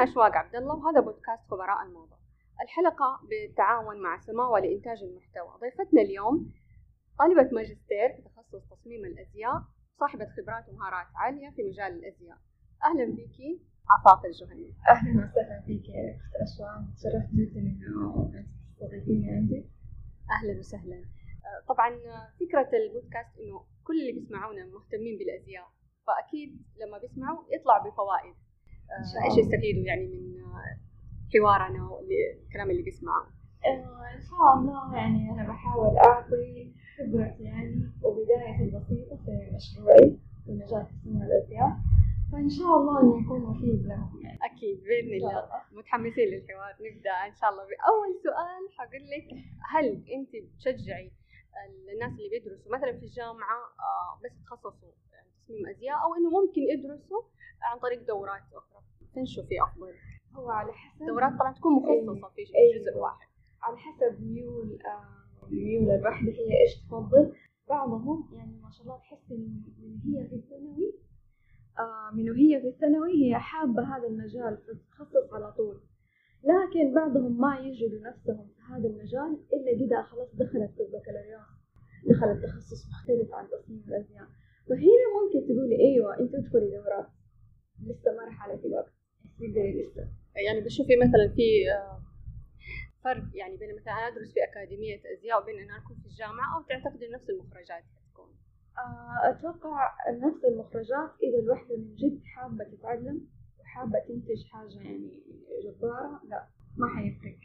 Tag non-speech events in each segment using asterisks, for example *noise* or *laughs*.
أنا أشواق عبد الله وهذا بودكاست خبراء الموضة الحلقة بالتعاون مع سماوة لإنتاج المحتوى. ضيفتنا اليوم طالبة ماجستير في تخصص تصميم الأزياء صاحبة خبرات ومهارات عالية في مجال الأزياء. أهلا بك عفاف الجهني. أهلا وسهلا فيك يا أخت أشواق. تشرفت جدا إنه تستضيفيني عندك أهلا وسهلا. طبعا فكرة البودكاست إنه كل اللي بيسمعونا مهتمين بالأزياء فأكيد لما بيسمعوا يطلع بفوائد. آه، إيش يستفيدوا يعني من آه، حوارنا والكلام اللي بيسمعه؟ إن شاء الله يعني أنا بحاول أعطي خبرتي يعني وبدايتي البسيطة في مشروعي في مجال تصميم الأزياء فإن شاء الله إنه يكون مفيد لهم. يعني أكيد بإذن الله. متحمسين للحوار. نبدأ إن شاء الله بأول سؤال. حقول لك هل أنت بتشجعي الناس اللي بيدرسوا مثلا في الجامعة آه، بس يتخصصوا يعني تصميم أزياء أو إنه ممكن يدرسوا عن طريق دورات أخرى. تنشوفي أفضل. هو على حسب دورات طبعا تكون مخصصة في أيوة. جزء واحد. على حسب ميول آه، ميول الوحدة هي إيش تفضل. بعضهم يعني ما شاء الله تحس من هي في الثانوي آه، من وهي في الثانوي هي حابة هذا المجال فتتخصص على طول. لكن بعضهم ما يجدوا نفسهم في هذا المجال إلا كده خلاص دخلت في البكالوريوس. دخلت تخصص مختلف عن تصميم الأزياء. فهنا ممكن تقولي أيوة أنت تدخلي دورات. لسه ما رح عليك الوقت تقدري لسه يعني بتشوفي مثلا في آه، فرق يعني بين مثلا أنا أدرس في أكاديمية أزياء وبين إن أنا أكون في الجامعة أو تعتقدي نفس المخرجات تكون آه، أتوقع نفس المخرجات إذا الوحدة من جد حابة تتعلم وحابة تنتج حاجة يعني جبارة لا ما حيفرق.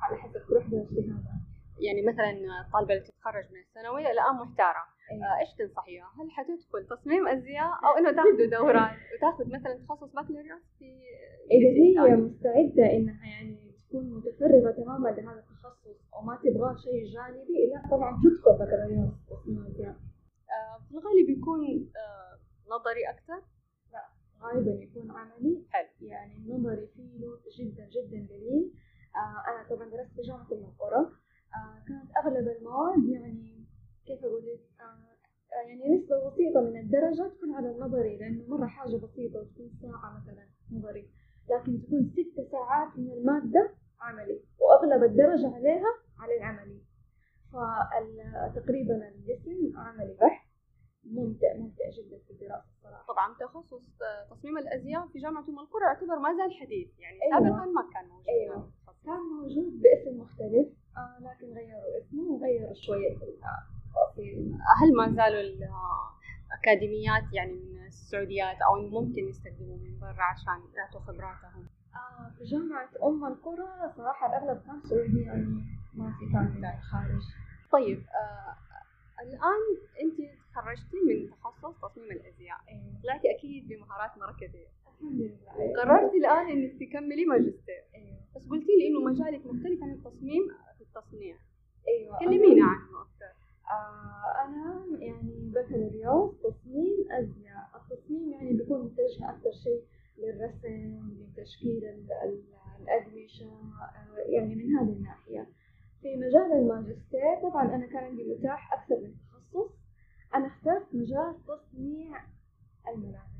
على حسب كل وحدة وإجتهادها. يعني مثلا الطالبة اللي تتخرج من الثانوي أيوة. آه، إيش تنصحيها؟ هل حتدخل تصميم أزياء؟ أو إنه تاخذوا *laughs* دورات وتاخذ مثلا تخصص بكالوريوس في في هي ثاني؟ مستعدة إنها يعني تكون متفرغة تماما لهذا التخصص وما تبغى شيء جانبي لا طبعا تدخل بكالوريوس تصميم أزياء. آه، في الغالب يكون آه، نظري أكثر غالبا يكون عملي. حلو. يعني النظري فيه جدا جدا قليل آه أنا طبعا درست في جامعة أم القرى آه كانت أغلب المواد يعني كيف أقول لك؟ آه آه، يعني نسبة بسيطة من الدرجة تكون على النظري لأنه مرة حاجة بسيطة وتكون ساعة مثلا نظري. لكن تكون ست ساعات من المادة عملي وأغلب الدرجة عليها على العملي. فتقريبا الجسم عملي بحت ممتع ممتع جدا في الدراسة الصراحة. طبعا تخصص آه، تصميم الأزياء في جامعة أم القرى يعتبر ما زال حديث. يعني أيوة. سابقا ما كان موجود أيوة. كان موجود باسم مختلف آه لكن غيروا اسمه وغيروا شوية. في التفاصيل هل ما زالوا الأكاديميات يعني من السعوديات أو إنه ممكن يستخدموا من برا عشان يعطوا خبراتهم؟ آه في جامعة أم القرى صراحة الأغلب كان سعودي يعني ما في كان من الخارج طيب آه الآن أنت تخرجتي من تخصص تصميم الأزياء. أيوة. طلعتي أكيد بمهارات مره كثير الحمد لله. قررتي الآن إنك تكملي ماجستير. أيوة. بس قلتي لي إنه مجالك مختلف عن التصميم في التصنيع. أيوة. كلمينا عنه أكثر. أنا يعني بكالوريوس تصميم أزياء. التصميم يعني بيكون متجه أكثر شيء للرسم لتشكيل ال- ال- الأقمشة آه يعني من هذه الناحية. في مجال الماجستير طبعا أنا كان عندي متاح أكثر من تخصص. أنا اخترت مجال تصنيع الملابس.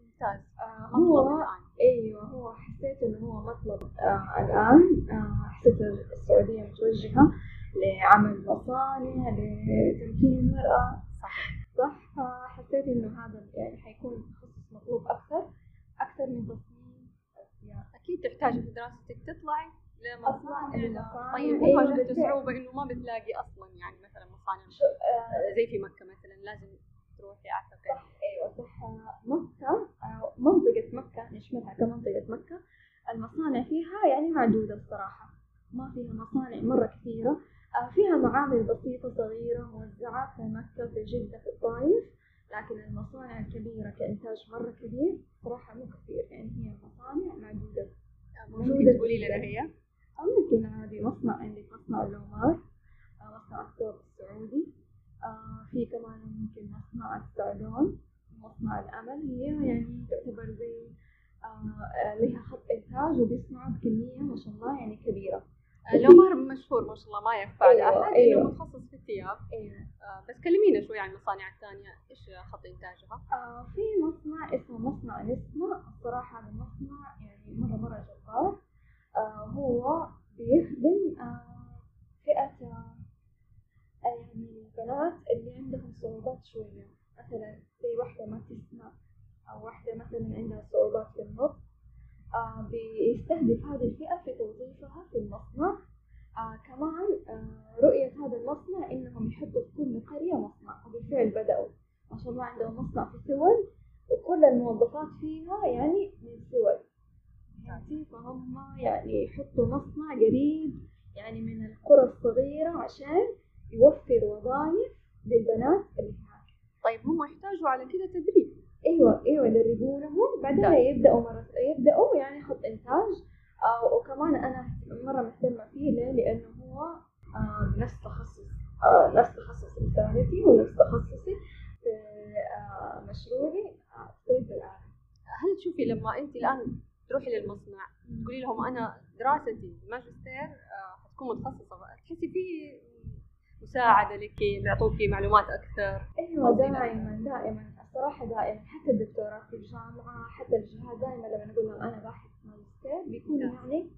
ممتاز. آه هو أيوه هو حسيت إنه هو مطلب آه آه حسيت السعودية متوجهة. لعمل مصانع لتمكين المرأة. صحيح صح. فحسيت إنه هذا يعني حيكون تخصص مطلوب أكثر أكثر من تصميم. الازياء أكيد تحتاجي في دراستك تطلعي أصلاً لمصانع طيب أيوة واجهتي بالفعل. صعوبة إنه ما بتلاقي أصلا يعني مثلا مصانع آه زي في مكة مثلا لازم تروحي اعتقد صح. أيوه صح. مكة آه، منطقة مكة نشملها كمنطقة مكة. المصانع فيها يعني معدودة الصراحة. ما فيها مصانع مرة كثيرة. فيها معامل بسيطة صغيرة موزعة في مكة في جدة في الطايف لكن المصانع الكبيرة كإنتاج مرة كبير صراحة مو كثير. يعني هي مصانع معدودة. ممكن موجودة تقولي. لنا هي؟ أو ممكن عادي. مصنع عندك مصنع اللومار آه، مصنع الثوب السعودي. آه، في كمان ممكن مصنع السعدون مصنع الأمل. هي يعني تعتبر زي آه، آه، لها خط إنتاج وبيصنعوا بكمية ما شاء الله يعني كبيرة. آه، لومار مشهور ما شاء الله ما يخفى على أيوة، أحد أيوة. انه متخصص في الثياب. أيوة. آه، بس كلمينا شوي عن المصانع الثانية إيش خط إنتاجها؟ آه، في مصنع اسمه مصنع نسمة الصراحة هذا المصنع يعني مرة مرة جبار. آه هو بيخدم آه فئة آه يعني البنات اللي عندهم صعوبات شوية. مثلا زي واحدة ما تسمع أو واحدة مثلا عندها صعوبات في النطق. آه بيستهدف هذه الفئة في توظيفها في المصنع. آه كمان آه رؤية هذا المصنع إنهم يحطوا في كل قرية مصنع. وبالفعل بدأوا. ما شاء الله عندهم مصنع في سول وكل الموظفات فيها يعني من سول يعني فهم يعني يحطوا مصنع قريب يعني من القرى الصغيرة عشان يوفر وظائف للبنات اللي هناك. طيب هم يحتاجوا على كذا تدريب. أيوه أيوه يدربونهم. بعدين ممتاز. يبدأوا مرة يبدأوا يعني خط إنتاج. آه وكمان أنا مرة مهتمة فيه. ليه؟ لأنه هو آه نفس تخصص. آه نفس تخصص رسالتي ونفس تخصصي في آه مشروعي آه طب الآلة هل تشوفي لما أنت الآن تروحي للمصنع تقولي لهم أنا دراستي ماجستير آه، حتكون متخصصة. تحسي في مساعدة لك بيعطوكي معلومات أكثر؟ أيوه دائما دائما. الصراحه دائما حتى الدكتوراه في الجامعة حتى الجهات دائما لما نقول لهم أنا باحث ماجستير بيكونوا نعم. يعني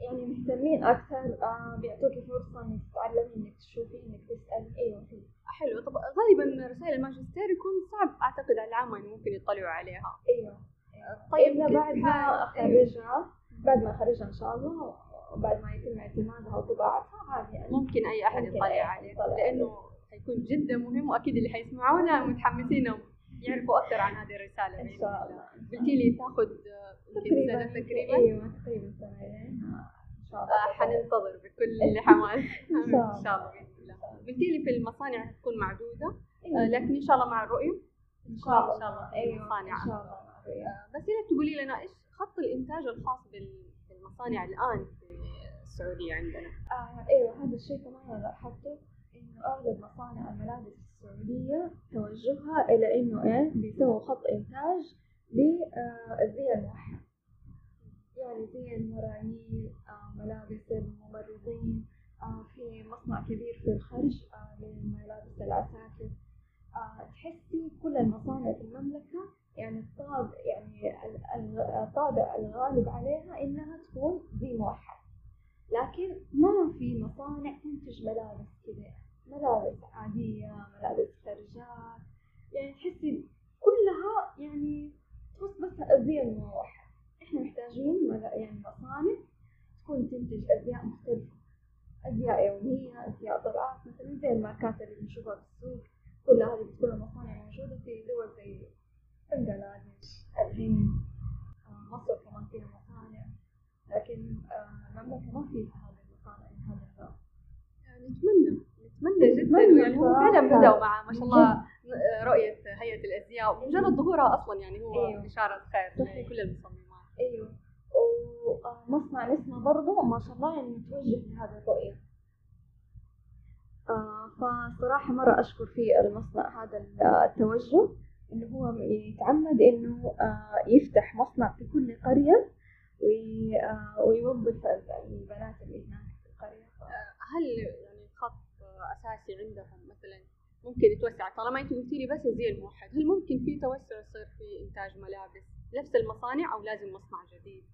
يعني مهتمين أكثر آه بيعطوكي فرصه إنك تتعلمي إنك تشوفي إنك تسالي أيوه. في حلو. طب غالبا رسائل الماجستير يكون صعب أعتقد على العامة إنه ممكن يطلعوا عليها. أيوه. طيب إلا كيف بعد ما. أخرجها بعد ما أخرجها إن شاء الله وبعد ما يتم اعتمادها وطباعتها عادي يعني. ممكن أي أحد يطلع لأنه حيكون جدا مهم وأكيد اللي حيسمعونا متحمسين يعرفوا أكثر عن هذه الرسالة. إن شاء الله. الله. قلتي لي تاخذ آه، يمكن سنة تقريبا؟ أيوه تقريبا سنتين آه، إن شاء الله. آه، حننتظر بكل *laughs* حماس إن شاء الله. بإذن الله. قلتي لي في المصانع حتكون معدودة آه، أيوة. لكن إن شاء الله مع الرؤية؟ إن شاء الله إن شاء الله. أيوه المصانع. ان شاء الله. آه، بس ريت تقولي لنا إيش خط الإنتاج الخاص بال- بالمصانع الآن في السعودية عندنا؟ آه إيوه هذا الشيء كمان لاحظته إنه أغلب مصانع الملابس السعودية توجهها إلى إنه إيه بيسووا خط إنتاج للزي الموحد. يعني زي المرانيل آه ملابس الممرضين آه في مصنع كبير في الخرج آه لملابس العساكر. تحسي كل المصانع في المملكة يعني الطابع يعني ال- ال- الطابع الغالب عليها إنها تكون زي موحد. لكن ما في مصانع تنتج ملابس كذا ملابس عادية ملابس خرجات يعني تحسي كلها يعني تخص بس الزي الموحد إحنا محتاجين يعني مصانع تكون تنتج أزياء مختلفة. أزياء يومية أزياء طلعات مثلا زي الماركات اللي بنشوفها في السوق. كل هذه بتكون المصانع موجودة في دول زي بنغلاديش الهند آه، مصر كمان فيها مصانع. لكن المملكة ما فيها هذه المصانع هذا النوع نتمنى نتمنى جدا نتمنى يعني صراحة. فعلا بدأوا مع ما شاء الله رؤية هيئة الأزياء ومجرد ظهورها أصلا يعني هو أيوه. بشارة خير صحيح. لكل المصممات أيوه ومصنع نسمة برضه ما شاء الله يعني متوجه لهذه الرؤية آه فصراحة مرة أشكر في المصنع هذا التوجه إنه هو يتعمد إنه آه يفتح مصنع في كل قرية آه ويوظف البنات اللي هناك في القرية هل أساسي عندهم مثلا. ممكن يتوسع. طالما أنت قلتي لي بس الزي الموحد هل ممكن في توسع يصير في إنتاج ملابس؟ نفس المصانع أو لازم مصنع جديد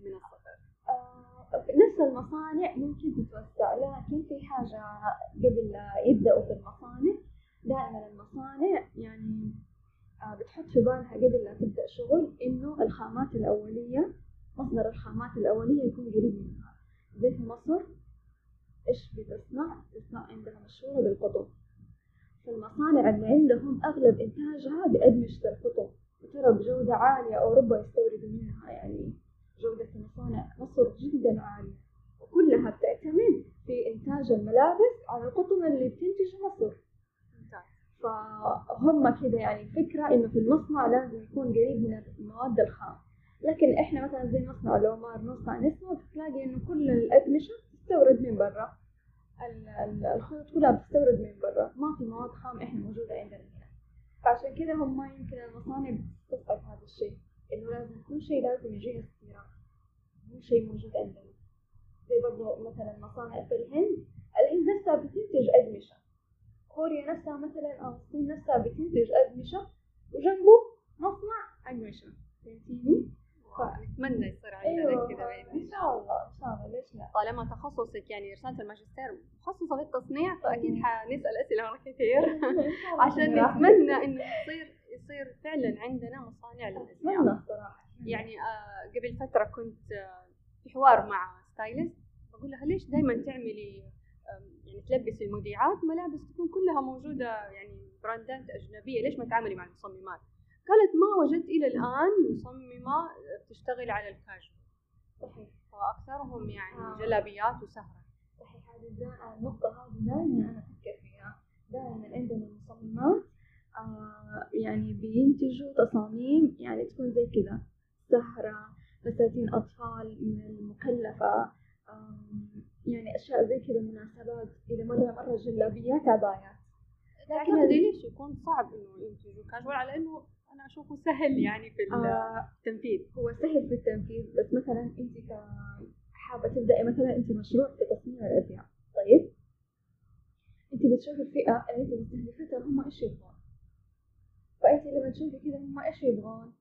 من الصفر؟ آه، نفس المصانع ممكن تتوسع لكن في حاجة قبل لا يبدأوا في المصانع. دائما المصانع يعني آه، بتحط في بالها قبل لا تبدأ شغل إنه الخامات الأولية مصدر الخامات الأولية يكون قريب منها. زي في مصر إيش بتصنع؟ تصنع عندها مشهورة بالقطن فالمصانع اللي عندهم أغلب إنتاجها بأدمجة القطن وترى بجودة عالية أوروبا يستوردوا منها يعني جودة مصانع مصر جدا عالية. وكلها بتعتمد في إنتاج الملابس على القطن اللي بتنتجه مصر. فهم كده يعني الفكرة إنه في المصنع لازم يكون قريب من المواد الخام. لكن إحنا مثلا زي مصنع لومار مصنع نسمة بتلاقي إنه كل الأقمشة تستورد من برا. ال- ال- الخيوط كلها بتستورد من برا. ما في مواد خام إحنا موجودة عندنا. هنا فعشان كده هم يمكن المصانع بتستصعب هذا الشيء إنه لازم كل شيء لازم يجيها استيراد مو شيء موجود عندنا. زي برضو مثلا مصانع في الهند. الهند نفسها بتنتج أقمشة كوريا نفسها مثلا أو الصين نفسها بتنتج أقمشة وجنبه مصنع أقمشة فهمتيني؟ نتمنى يصير عندنا أيوه كذا إن شاء الله إن شاء الله ليش لا؟ طالما تخصصك يعني رسالة الماجستير مخصصة بالتصنيع فأكيد *laughs* حنسأل أسئلة مرة كثير عشان نتمنى إنه يصير يصير فعلا عندنا مصانع أتمنى الصراحه يعني آه قبل فترة كنت آه في حوار مع stylist. بقول لها ليش دائما تعملي يعني تلبسي المذيعات؟ ملابس تكون كلها موجودة يعني براندات أجنبية. ليش ما تعاملي مع المصممات؟ قالت ما وجدت إلى الآن مصممة بتشتغل على الكاجوال صحيح. فأكثرهم يعني آه. جلابيات وسهرة. صحيح. هذه النقطة هذه دائما أنا أفكر فيها. دائما عندنا مصممات آه يعني بينتجوا تصاميم يعني تكون زي كذا. سهرة فساتين أطفال من المكلفة يعني أشياء زي كذا مناسبات. إذا مرة مرة جلابيات عبايات. تعتقدي ليش يكون صعب إنه ينتجوا كاجوال على إنه أنا أشوفه سهل يعني في آه. التنفيذ. هو سهل في التنفيذ بس مثلا انت حابة تبدأي مثلا انت مشروع في تصنيع الازياء طيب؟ انت بتشوفي الفئة اللي انت مستهدفتها هم إيش يبغون؟ فانت لما تشوفي كذا هم إيش يبغون؟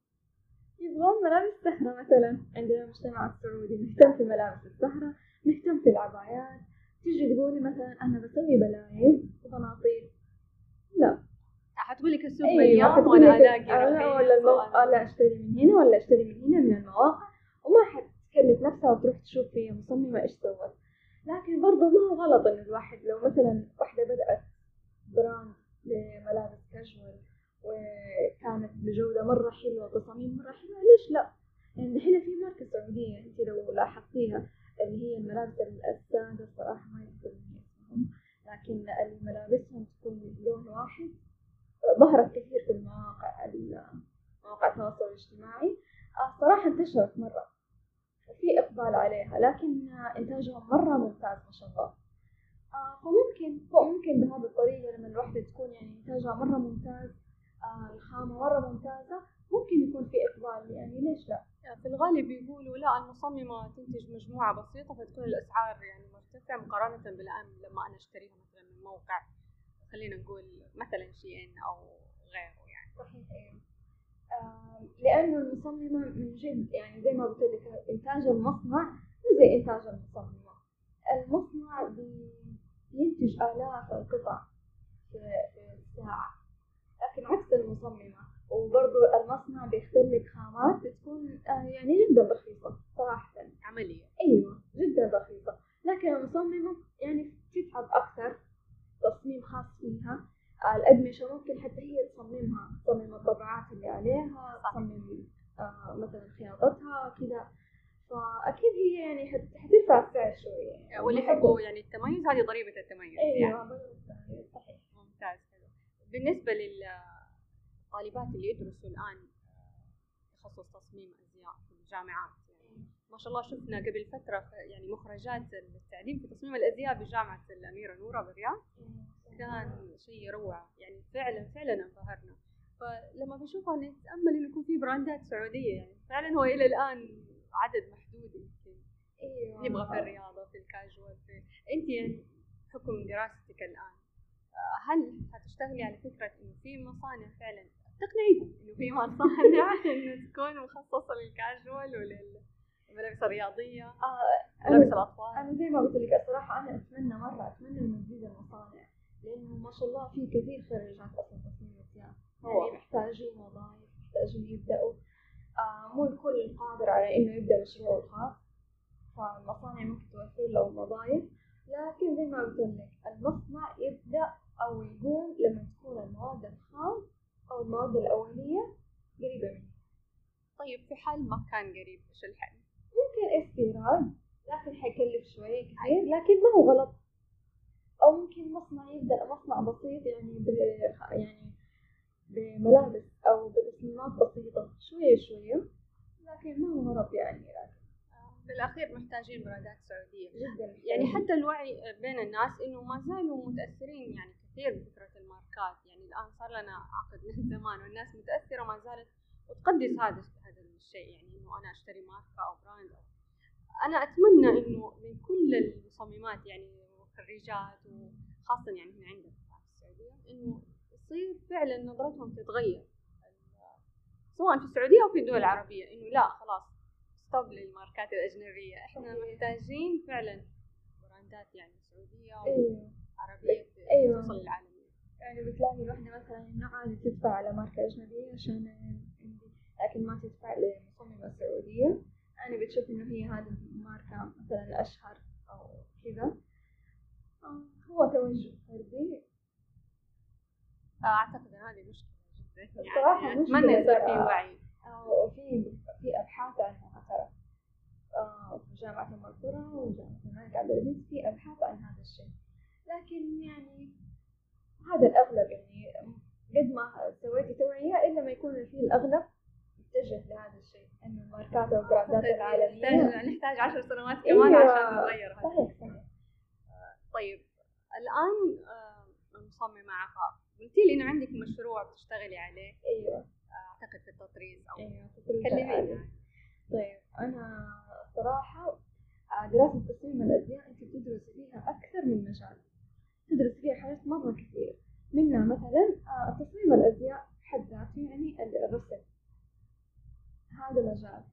يبغون ملابس سهرة مثلا. عندنا المجتمع السعودي مهتم في ملابس السهرة مهتم في العبايات. تيجي تقولي مثلا أنا بسوي بلايز وبناطيل وأنا لك ألاقي أنا رخيص ولا أشتري من هنا ولا أشتري من هنا من المواقع وما حتكلف نفسها وتروح تشوف في مصممة إيش سوت لكن برضه ما هو غلط إن الواحد لو مثلا واحدة بدأت brand لملابس كاجوال وكانت بجودة مرة حلوة وتصاميم مرة حلوة ليش لا؟ يعني الحين في ماركة سعودية انت لو لاحظتيها اللي هي الملابس السادة الصراحة ما يذكرني اسمهم لكن اللي ملابسهم تكون لون واحد ظهرت كثير في المواقع ال- مواقع التواصل الاجتماعي آه، صراحة انتشرت مرة في إقبال عليها لكن آه، إنتاجهم مرة ممتاز ما شاء الله آه، فممكن فممكن بهذه الطريقة لما الوحدة تكون يعني إنتاجها مرة ممتاز آه، الخامة مرة ممتازة ممكن يكون في إقبال يعني ليش لا؟ في الغالب يقولوا المصممة تنتج مجموعة بسيطة فتكون الأسعار يعني مرتفعة مقارنة بالآن لما أنا أشتريها مثلا من موقع خلينا نقول مثلا شي إن أو غيره يعني. صحيح آه، لأنه المصممة من جد يعني زي ما قلت لك إنتاج المصنع مو زي إنتاج المصممة. المصنع بي- بينتج آلاف القطع في الساعة لكن عكس المصممة. وبرضو المصنع بيختار لك خامات بتكون آه، يعني جدا رخيصة صراحة. عملية. أيوة جدا رخيصة لكن المصممة يعني تتعب أكثر تصميم خاص فيها. آه، الأقمشة ممكن حتى هي تصممها تصمم الطبعات اللي عليها. تصمم آه، مثلا خياطتها كذا. فأكيد هي يعني حت- حترفع السعر شوية. يعني واللي يحبوا يعني التميز هذه ضريبة التميز يعني. أيوة بالضبط، صحيح. ممتاز بالنسبة للطالبات اللي يدرسوا الآن آه، تخصص تصميم أزياء في الجامعات. يعني ما شاء الله شفنا قبل فترة يعني مخرجات التعليم في تصميم الأزياء بجامعة الأميرة نورة بالرياض. كان شيء روعة. يعني فعلا فعلا انبهرنا. فلما بشوفها نتأمل إنه يكون في براندات سعودية. يعني فعلا هو إلى الآن عدد محدود يمكن. أيوة يبغى في الرياضة في الكاجوال في أنت يعني بحكم دراستك الآن. آه، هل حتشتغلي على فكرة إنه في مصانع فعلا تقنعيهم إنه في مصانع إنه تكون مخصصة للكاجوال وللملابس الرياضية. آه، ملابس أنا الأطفال. أنا زي ما قلت لك الصراحة أنا أتمنى مرة أتمنى إنه تزيد المصانع لأنه ما شاء الله في كثير خريجات أصلا تصميم هو. يعني محتاجين وظائف محتاجين يبدأوا. آه مو الكل قادر على إنه يبدأ مشروعه الخاص فالمصانع ممكن توفر له وظائف. لكن زي ما قلت لك المصنع يبدأ أو يقوم لما تكون المواد الخام أو المواد الأولية قريبة منه طيب في حال ما كان قريب إيش الحل؟ ممكن استيراد. لكن حيكلف شوية كثير. لكن ما هو غلط. أو ممكن مصنع يبدأ مصنع بسيط يعني ب... يعني بملابس أو بتصميمات بسيطة. شوية شوية لكن ما هو غلط يعني. لكن آه، بالأخير محتاجين براندات سعودية. جدا. يعني حتى الوعي بين الناس إنه ما زالوا متأثرين يعني كثير بفكره الماركات. يعني الآن صار لنا عقد من *laughs* زمان والناس متأثرة ما زالت وتقدس هذا هذا الشيء. يعني إنه أنا أشتري ماركة أو brand أو أنا أتمنى إنه من كل المصممات يعني خريجات وخاصة يعني هنا عندنا في السعودية إنه يصير فعلا نظرتهم تتغير. سواء في السعودية أو في الدول العربية إنه لا خلاص stop للماركات الأجنبية. إحنا. محتاجين فعلا براندات يعني سعودية أيوه وعربيه أيوة. توصل للعالميه يعني بتلاقي الوحدة مثلا إنه عادي تدفع على ماركة أجنبية عشان عندي لكن ما تدفع لمصممة سعودية. يعني بتشوف إنه هي هذه الماركة مثلا أشهر أو كذا. آه، هو توجه فردي. أعتقد إن هذه مشكلة جدا. يعني مشكلة اتمنى يصير في. وعي. آه، وفي في أبحاث عنها ترى. آه، في جامعة القرى وجامعة الملك عبد العزيز في أبحاث عن هذا الشيء. لكن يعني هذا الأغلب يعني قد ما سويتي توعية إلا ما يكون في الأغلب يتجه لهذا الشيء إنه الماركات أو البراندات العالمية. نحتاج نحتاج عشر سنوات كمان أيوة. عشان نغير هذا صحيح صحيح. طيب الآن آه، المصممه عفاف قلتي لي إنه عندك مشروع بتشتغلي عليه. أيوه. أعتقد في التطريز كلميني. العالي. عنه. طيب أنا صراحة آه، دراسة تصميم الأزياء أنت بتدرسي فيها أكثر من مجال. تدرس فيها حاجات مرة كثير منها مثلا آه، تصميم الأزياء حد ذاته يعني ال- الرسم هذا مجال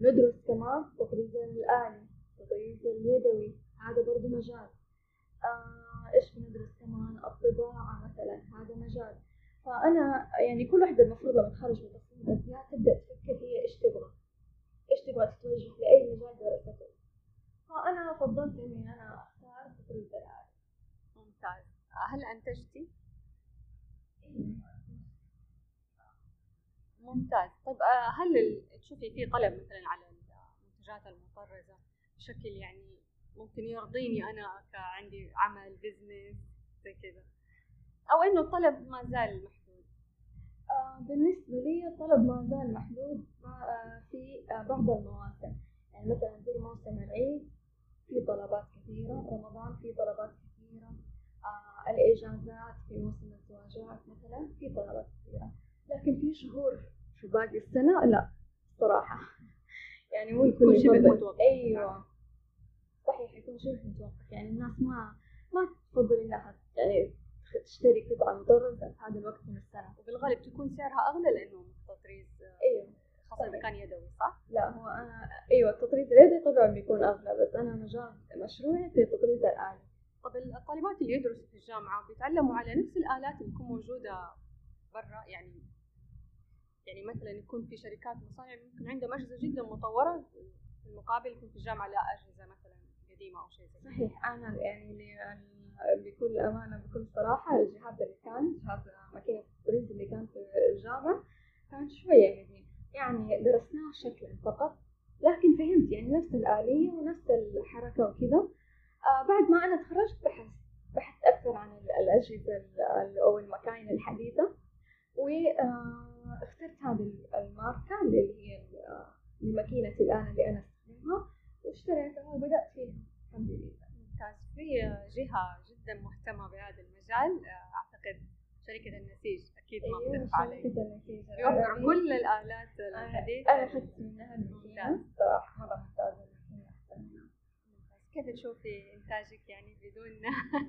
ندرس كمان تطريز الآلي تطريز اليدوي. هذا برضو مجال. آه إيش بندرس كمان؟ الطباعة مثلا هذا مجال. فأنا يعني كل واحدة المفروض لما تخرج من تصميم الأزياء تبدأ تفكر هي إيش تبغى إيش تبغى تتوجه لأي مجال درسته. فأنا فضلت إني أنا أختار تطريز الآلي ممتاز هل أنتجتي؟ ممتاز. طيب آه، هل تشوفي في طلب مثلا على المنتجات المطرزة؟ بشكل يعني ممكن يرضيني أنا كعندي عمل بزنس زي كذا. أو إنه الطلب ما زال محدود. آه، بالنسبة لي الطلب ما زال محدود آه، في بعض المواسم. يعني مثلا زي موسم العيد في طلبات كثيرة رمضان في طلبات الإجازات في موسم الزواجات مثلا في طلبات كثيرة لكن في شهور في باقي السنة لا صراحة. *laughs* يعني مو يكون شبه يفضل. متوقف. أيوه. صحيح يكون شبه متوقف يعني الناس ما ما تفضل إنها يعني تشتري قطعة مطرزة في هذا الوقت من السنة. وبالغالب تكون سعرها أغلى لأنه التطريز آه، أيوه. خاصة إذا كان يدوي صح؟ لا هو أنا أيوة التطريز اليدوي طبعا بيكون أغلى بس أنا مجال مشروعي في التطريز الآلي طب الطالبات اللي يدرسوا في الجامعة بيتعلموا على نفس الآلات اللي تكون موجودة برا يعني يعني مثلا يكون في شركات مصانع ممكن عندهم أجهزة جدا مطورة في المقابل يكون في الجامعة لا أجهزة مثلا قديمة أو شيء زي. صحيح أنا يعني ل- بكل أمانة بكل صراحة الجهاز اللي كان جهاز ماكينة التطريز اللي كان في الجامعة كان شوية قديم يعني درسناه شكلا فقط لكن فهمت يعني نفس الآلية ونفس الحركة وكذا بعد ما أنا تخرجت بحثت بحثت أكثر عن ال- الأجهزة ال- أو المكاين الحديثة واخترت هذه ال- الماركة اللي هي آه، لماكينتي الآن اللي أنا أستخدمها واشتريتها وبدأت فيها. الحمد لله. ممتاز. في جهة جدا مهتمة بهذا المجال آه، أعتقد شركة النسيج أكيد ما أيوة بتخفى عليك شركة العالمية. كل الآلات الحديثة. أنا أخذت منها الماكينة. ممتاز. صراحة مرة ممتازة الماكينة أحسن منها. ممتاز. كيف تشوفي إنتاجك يعني بدون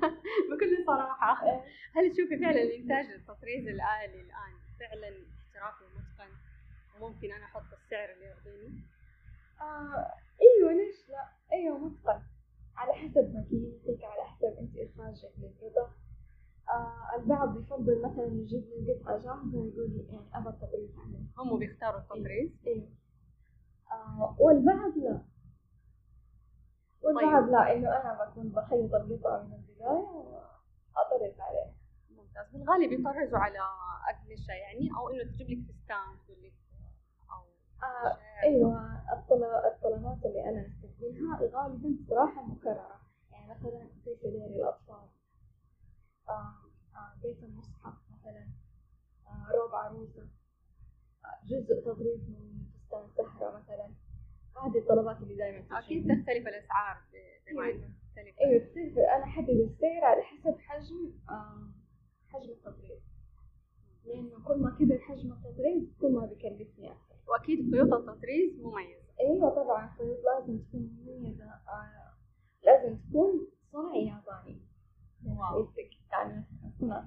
*laughs* بكل صراحة؟ آه، هل تشوفي فعلا الانتاج التطريز الآلي الآن فعلا احترافي ومتقن؟ وممكن أنا أحط السعر اللي يرضيني؟ آه إيوه ليش لا؟ إيوه متقن. على حسب ماكينتك على حسب أنت إخراجك للقطع. آه البعض يفضل مثلا يجيب لي القطعة جاهزة ويقول لي يعني ابى التطريز هم بيختاروا التطريز؟ أيوه آه والبعض لا. والبعض لا إنه أنا بكون بخيط القطعة من البداية واطرز عليها. ممتاز. بالغالب يطرزوا على اقمشه يعني أو إنه تجيب لك فستان تقول لك أو آه. إيوه الطل- الطلبات اللي أنا أستخدمها غالبا صراحة مكررة. يعني مثلا زي سرير الأطفال. آه آه بيت المصحف مثلا. آه روب عروسه آه جزء تطريز من فستان سهره مثلا. هذه الطلبات اللي دائما أكيد تختلف الأسعار ب- بما أيوة. انه تختلف أيوه أنا احدد السعر على حسب حجم آه حجم التطريز. لأنه كل ما كبر حجم التطريز كل ما بيكلفني أكثر. وأكيد خيوط التطريز مميزة. أيوه طبعا الخيوط لازم تكون مميزة. آه لازم تكون صنع ياباني. واو. يفرق يعني صنع.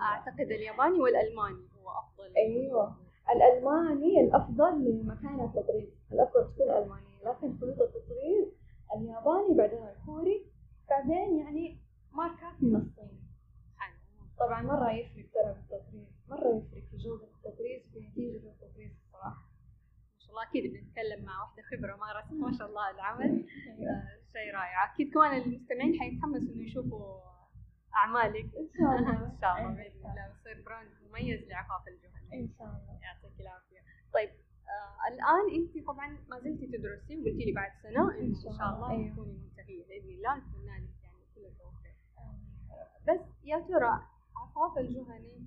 أعتقد الياباني والألماني هو أفضل. أيوه. الألماني الأفضل لمكان التطريز. الأفضل تكون ألمانية لكن خيوط التطريز الياباني بعدين الكوري بعدين يعني ماركات من الصين. طبعا مرة يفرق ترى بالتطريز مرة يفرق في جودة التطريز في نتيجة التطريز الصراحة. ما شاء الله أكيد بنتكلم مع واحدة خبرة مارست ما شاء الله العمل. *laughs* آه، شيء رائع. أكيد كمان المستمعين حيتحمسوا إنه يشوفوا أعمالك. إن شاء الله. *laughs* إن شاء الله بإذن الله. ويصير brand مميز لعفاف الجهني إن شاء الله يعطيك العافيه طيب آه الان انت طبعا ما زلتي تدرسي وقلتي لي بعد سنة انه إن شاء الله أيوه. تكوني منتهية. بإذن الله نتمنى لك يعني كل التوفيق. بس يا ترى عفاف الجهني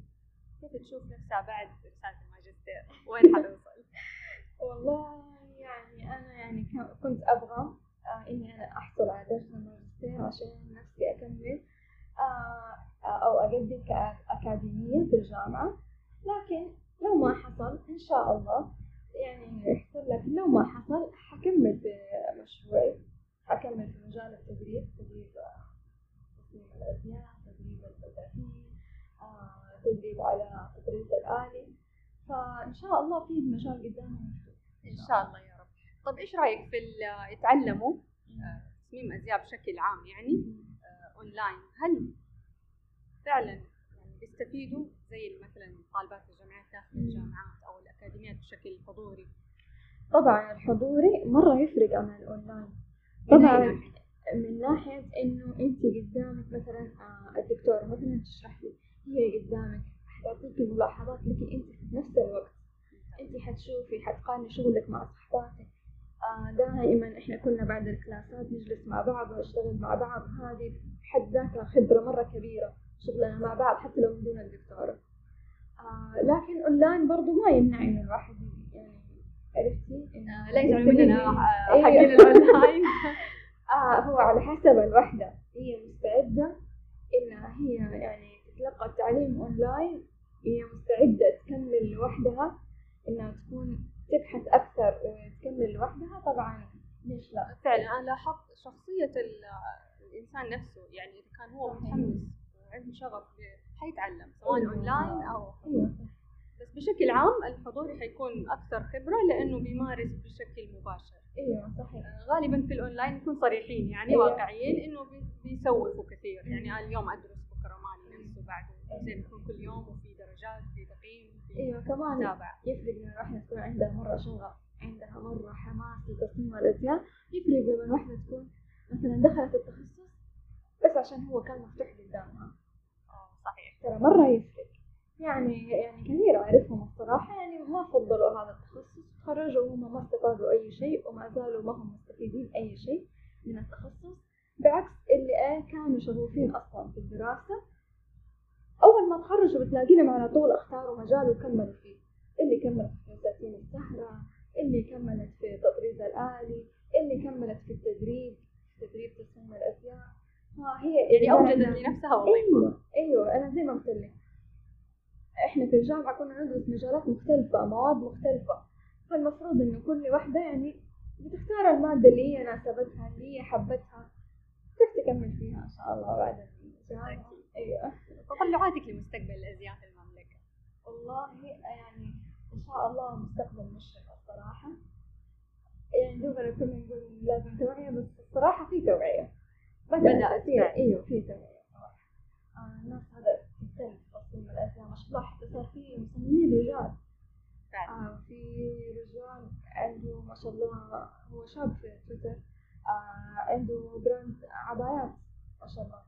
كيف تشوف نفسها بعد رسالة الماجستير؟ وين حتوصل؟ *laughs* والله يعني أنا يعني كنت أبغى آه إني أنا أحصل على درس الماجستير عشان نفسي أكمل آه أو أقدم كأكاديمية في الجامعة. لكن لو ما حصل إن شاء الله يعني يحصل لك. لو ما حصل حكمل بمشروعي حكمل في مجال التدريب تدريب آه، تصميم الأزياء تدريب الفساتين آه، تدريب على تدريب الآلي. فإن شاء الله في مجال قدامي. مفتوح إن شاء الله يا رب. طب إيش رأيك في يتعلموا آه، تصميم أزياء بشكل عام يعني؟ آه، اونلاين هل فعلا يعني بيستفيدوا زي مثلا طالبات الجامعات داخل. الجامعات أو الأكاديميات بشكل حضوري طبعا الحضوري مرة يفرق عن الأونلاين. طبعا. ناحية؟ من ناحية إنه أنت قدامك مثلا آه، الدكتورة مثلا تشرح لي هي قدامك حتعطيك الملاحظات لكن أنت في نفس الوقت أنت حتشوفي حتقارني شغلك مع صحباتك. آه، دائما إحنا كنا بعد الكلاسات نجلس مع بعض ونشتغل مع بعض. هذه بحد ذاتها خبرة مرة كبيرة شغلنا مع بعض حتى لو من دون الدكتورة آه، لكن أونلاين برضو ما يمنع إنه الواحد يعني عرفتي؟ آه، لا يزعلوا مننا. حقين الاونلاين *laughs* آه هو على حسب الوحدة. هي مستعدة إنها هي يعني تتلقى التعليم أونلاين هي مستعدة تكمل لوحدها. إنها تكون تبحث أكثر وتكمل لوحدها. طبعا ليش لا؟ فعلا أنا لاحظت شخصية ال- الإنسان نفسه. يعني إذا كان هو. متحمس وعنده شغف حيتعلم سواء أيوة. اونلاين أو أيوة بس بشكل عام الحضوري حيكون أكثر خبرة لأنه بيمارس بشكل مباشر. أيوة صحيح. غالبا في الأونلاين نكون صريحين يعني أيوة. واقعيين إنه بي- بيسوفوا كثير. يعني أنا اليوم أدرس بكرة مالي نفس بعده أيوة. زي ما يكون كل يوم وفي درجات في تقييم في أيوة كمان متابعة. يفرق لما الواحدة تكون عندها مرة شغف عندها مرة حماس لتصميم الأزياء. يفرق لما الواحدة تكون مثلا دخلت التخصص بس عشان هو كان مفتوح قدامها. آه، صحيح. ترى مرة يفرق. يعني يعني كثير أعرفهم الصراحة يعني ما فضلوا هذا التخصص تخرجوا وهم ما استفادوا أي شيء وما زالوا ما هم مستفيدين أي شيء من التخصص بعكس اللي إيه كانوا شغوفين أصلا في الدراسة. أول ما تخرجوا بتلاقيهم على طول اختاروا مجال وكملوا فيه. اللي كملت في فساتين السهرة اللي كملت في تطريز الآلي اللي كملت في التدريب تدريب تصميم الأزياء. فهي يعني أوجدت إبداعنا- لنفسها وظيفة. أيوه أيوه أنا زي ما قلت لك. إحنا في الجامعة كنا ندرس مجالات مختلفة مواد مختلفة. فالمفروض إنه كل واحدة يعني بتختار المادة اللي هي ناسبتها اللي هي حبتها. تروح تكمل فيها إن شاء الله بعد الجامعة. أكيد. أيوه. تطلعاتك لمستقبل الازياء في المملكة. والله يعني إن شاء الله مستقبل مشرق الصراحه يعني دوبنا كنا نقول لازم توعية بس الصراحه في توعية. بدأت بدأت فعلا. أيوه في توعية صراحة آه الناس بدأت تهتم بتصميم حتى صار في مصممين رجال آه في رجال عنده ما شاء الله هو شاب في تويتر آه عنده براند عبايات ما شاء الله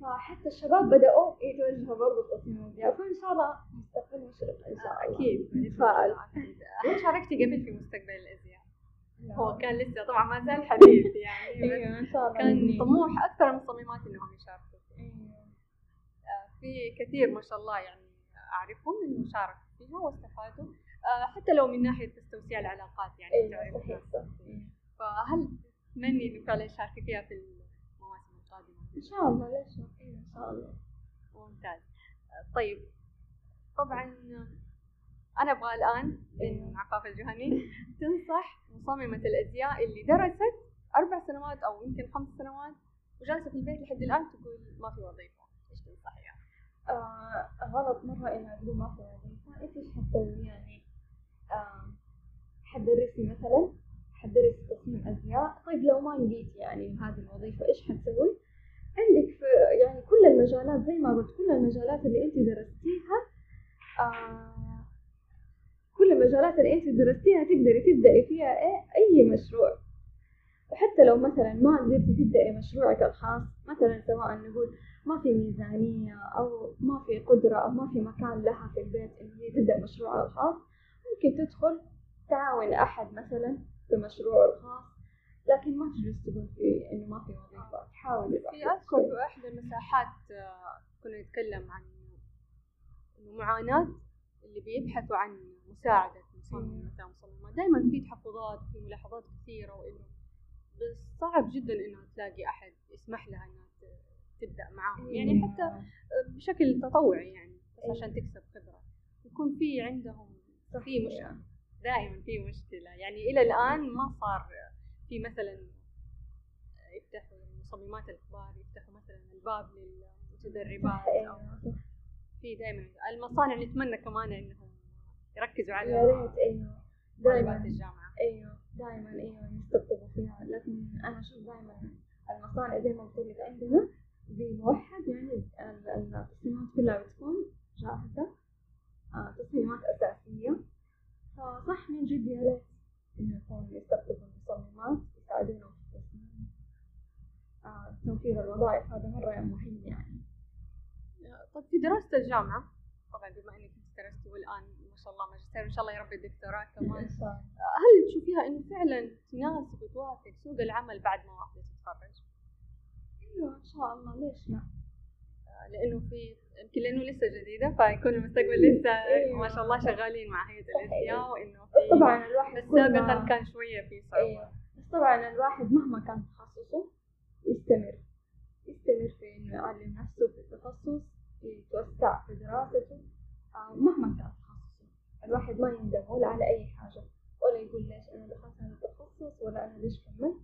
فحتى الشباب بدأوا يتوجهوا برضه لتصميم الازياء فإن شاء الله مستقبل مشرق إن شاء الله أكيد نتفائل أكيد. هل شاركتي قبل في مستقبل الأزياء؟ لا. هو كان لسه طبعا ما زال حديث يعني *laughs* بس أيوه إن شاء الله كان طموح أكثر المصممات إنهم يشاركوا. أيوة. آه، في كثير ما شاء الله يعني أعرفهم إنه شاركوا فيها واستفادوا آه، حتى لو من ناحية تستوسيع العلاقات يعني أيوه تعرف فهل تتمني إنه فعلا تشاركي فيها في المواسم القادمة؟ إن شاء الله ليش أيوه إن شاء الله ممتاز طيب طبعا أنا أبغى الآن من أيوة. عفاف الجهني تنصح مصممة الأزياء اللي درست أربع سنوات أو يمكن خمس سنوات وجالسة في البيت لحد الآن تقول ما في وظيفه؟ آه غلط مرة إنها تقول ما في وظيفة إنت إيش حتسوي يعني آه حتدرسي مثلا حتدرسي تصميم ازياء طيب لو ما لقيتي يعني هذه الوظيفة إيش حتسوي؟ عندك في يعني كل المجالات زي ما قلت كل المجالات اللي أنت درستيها آه كل المجالات اللي أنت درستيها تقدري تبدأي فيها إيه أي مشروع. وحتى لو مثلا ما قدرتي تبدأي مشروعك الخاص مثلا سواء نقول ما في ميزانية أو ما في قدرة أو ما في مكان لها في البيت إن هي تبدأ مشروعها الخاص. ممكن تدخل تعاون أحد مثلا في مشروعه الخاص لكن ما تجلس تقول في إنه ما في وظيفة. تحاول في أذكر في إحدى المساحات آه، كنا نتكلم عن إنه معاناة اللي بيبحثوا عن مساعدة مصمم مثلا مصممات دائما في تحفظات وفي ملاحظات كثيرة وإنه بس صعب جدا إنه تلاقي أحد يسمح لها إنها تبدأ معاهم. يعني إيه. حتى بشكل تطوعي يعني بس إيه. عشان تكسب خبرة. يكون في عندهم في مشكله دائما في مشكلة. يعني إلى الآن ما صار في مثلا يفتحوا المصممات الكبار يفتحوا مثلا الباب للمتدربات إيه. أو في دائما المصانع. نتمنى كمان إنهم يركزوا على يا ريت أيوه دائما الجامعة. أيوه دائما أيوه يستقطبوا فيها. لكن أنا أشوف دائما المصانع زي ما قلت لك عندنا بموحد يعني التصميمات كلها بتكون جاهزة آه، تصميمات أساسية. فصح من جد يا ريت إنه يكون يستخدموا المصممات يساعدونا في التصميم. آه، توفير الوظائف هذا مرة مهم يعني. طيب في دراسة الجامعة؟ طبعا بما إنك أنت درستي والآن ما شاء الله ماجستير إن شاء الله يا رب الدكتوراه كمان. هل تشوفيها إنه فعلا تناسب وتوافق سوق العمل بعد ما واحدة تتخرج؟ أيوه إن شاء الله ليش لا؟ آه، لأنه في يمكن لأنه لسه جديدة فيكون المستقبل لسه أيوة. ما شاء الله شغالين مع هيئة الازياء وإنه طبعا الواحد بس سابقا كان شوية في صعوبة. أيوة. بس طبعا الواحد مهما كان تخصصه يستمر. يستمر في إنه يعلم نفسه في التخصص يتوسع في دراسته آه، مهما كان تخصصه. الواحد ما يندم ولا على أي حاجة ولا يقول ليش أنا دخلت هذا التخصص ولا أنا ليش كملت.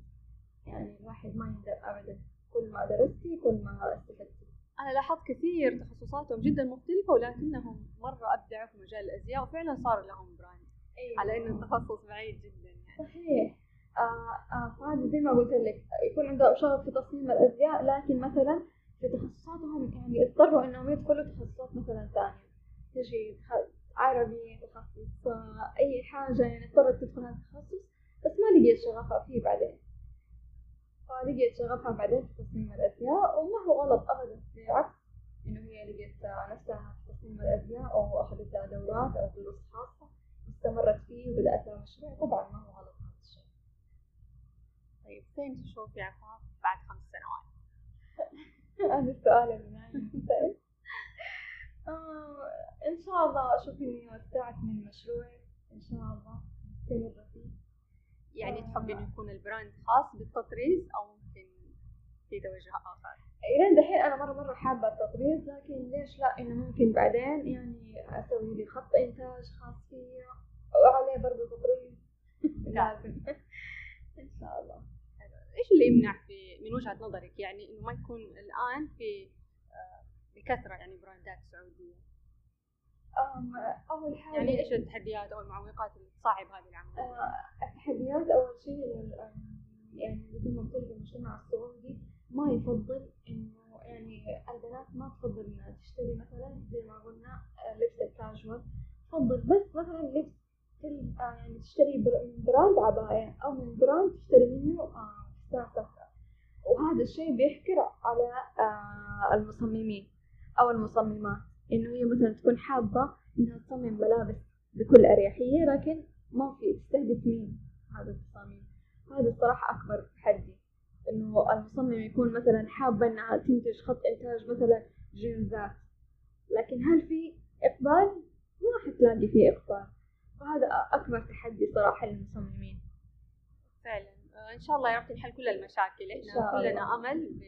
يعني الواحد ما يندم ابدا. كل ما درستي كل ما استفدتي. أنا لاحظت كثير تخصصاتهم جدا مختلفة ولكنهم مرة أبدعوا في مجال الأزياء وفعلا صار لهم براند أيوة. على إنه التخصص بعيد جدا يعني. صحيح. آه آه فهذا زي ما قلت لك يكون عندهم شغف في تصميم الأزياء لكن مثلا في تخصصاتهم يعني اضطروا إنهم يدخلوا تخصصات مثلا ثانية. تجي عربي تخصص آه أي حاجة يعني اضطرت تدخل هذا التخصص بس ما لقيت شغفها فيه بعدين. فلقيت شغفها بعدين في الأزياء وما هو غلط أبدا. بالعكس إنه هي لقيت نفسها في تصميم الأزياء أو أخذت لها دورات أو دروس خاصة استمرت فيه وبدأت لها مشروع طبعا ما هو غلط هذا الشيء. طيب فين تشوفي عفاف بعد خمس سنوات؟ *laughs* هذا السؤال اللي نايم. آه، إن شاء الله أشوف إني وسعت من مشروعي. إن شاء الله. مستمرة فيه يعني آه. تحبي انه يكون البراند خاص بالتطريز أو في توجه آخر؟ إلى دحين أنا مرة مرة حابة التطريز لكن ليش لا إنه ممكن بعدين يعني أسوي لي خط إنتاج خاص فيا وعليه برضه تطريز *laughs* لازم إن شاء الله إيش اللي يمنع في من وجهة نظرك يعني إنه ما يكون الآن في آه، بكثرة يعني براندات سعودية؟ أول حاجة يعني إيش التحديات أو المعوقات اللي تصعب هذه العملية؟ آه، التحديات أول شيء يعني مثل ما قلت المجتمع السعودي ما يفضل إنه يعني البنات ما تفضل إنها تشتري مثلا زي ما قلنا آه، لبس الكاجوال. تفضل بس مثلا لبس آه، يعني تشتري من brand عباية أو من brand تشتري منه فستان سهرة وهذا الشيء بيحكر على المصممين أو المصممات. إنه هي مثلا تكون حابة إنها تصمم ملابس بكل أريحية لكن ما في تستهدف مين؟ هذا التصاميم. هذا الصراحة أكبر تحدي إنه المصمم يكون مثلا حابة إنها تنتج خط إنتاج مثلا جينزات لكن هل في إقبال؟ ما حتلاقي فيه إقبال. وهذا أكبر تحدي صراحة للمصممين. فعلا. إن شاء الله يا رب تنحل كل المشاكل. إحنا كلنا أمل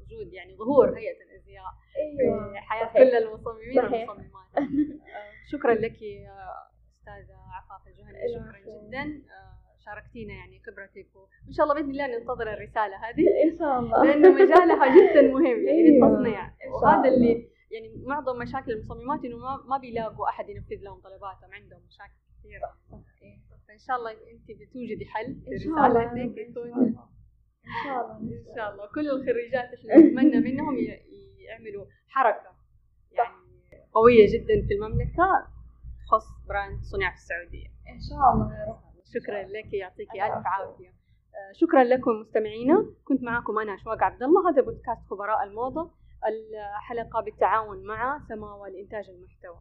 وجود يعني ظهور هيئة الأزياء أيوة. في حياة كل المصممين والمصممات. *laughs* آه، شكرا لك يا أستاذة عفاف الجهني. شكرا جدا. آه، شاركتينا يعني خبرتك وإن شاء الله بإذن الله ننتظر الرسالة هذه. إن شاء الله. لأنه مجالها جدا مهم يعني أيوة. للتصنيع وهذا اللي يعني معظم مشاكل المصممات إنه ما ما بيلاقوا أحد ينفذ لهم طلباتهم عندهم مشاكل كثيرة. فإن شاء الله أنت بتوجدي حل لرسالتك إن يكون. شاء الله. إن شاء الله. كل الخريجات إحنا نتمنى منهم يعملوا حركة يعني قوية جدا في المملكة تخص براند صنع في السعودية. إن شاء الله يا رب. شكرا لك يعطيك الف عافية. آه، شكرا لكم مستمعينا. كنت معكم أنا أشواق عبد الله. هذا بودكاست خبراء الموضة. الحلقة بالتعاون مع سماوة لإنتاج المحتوى.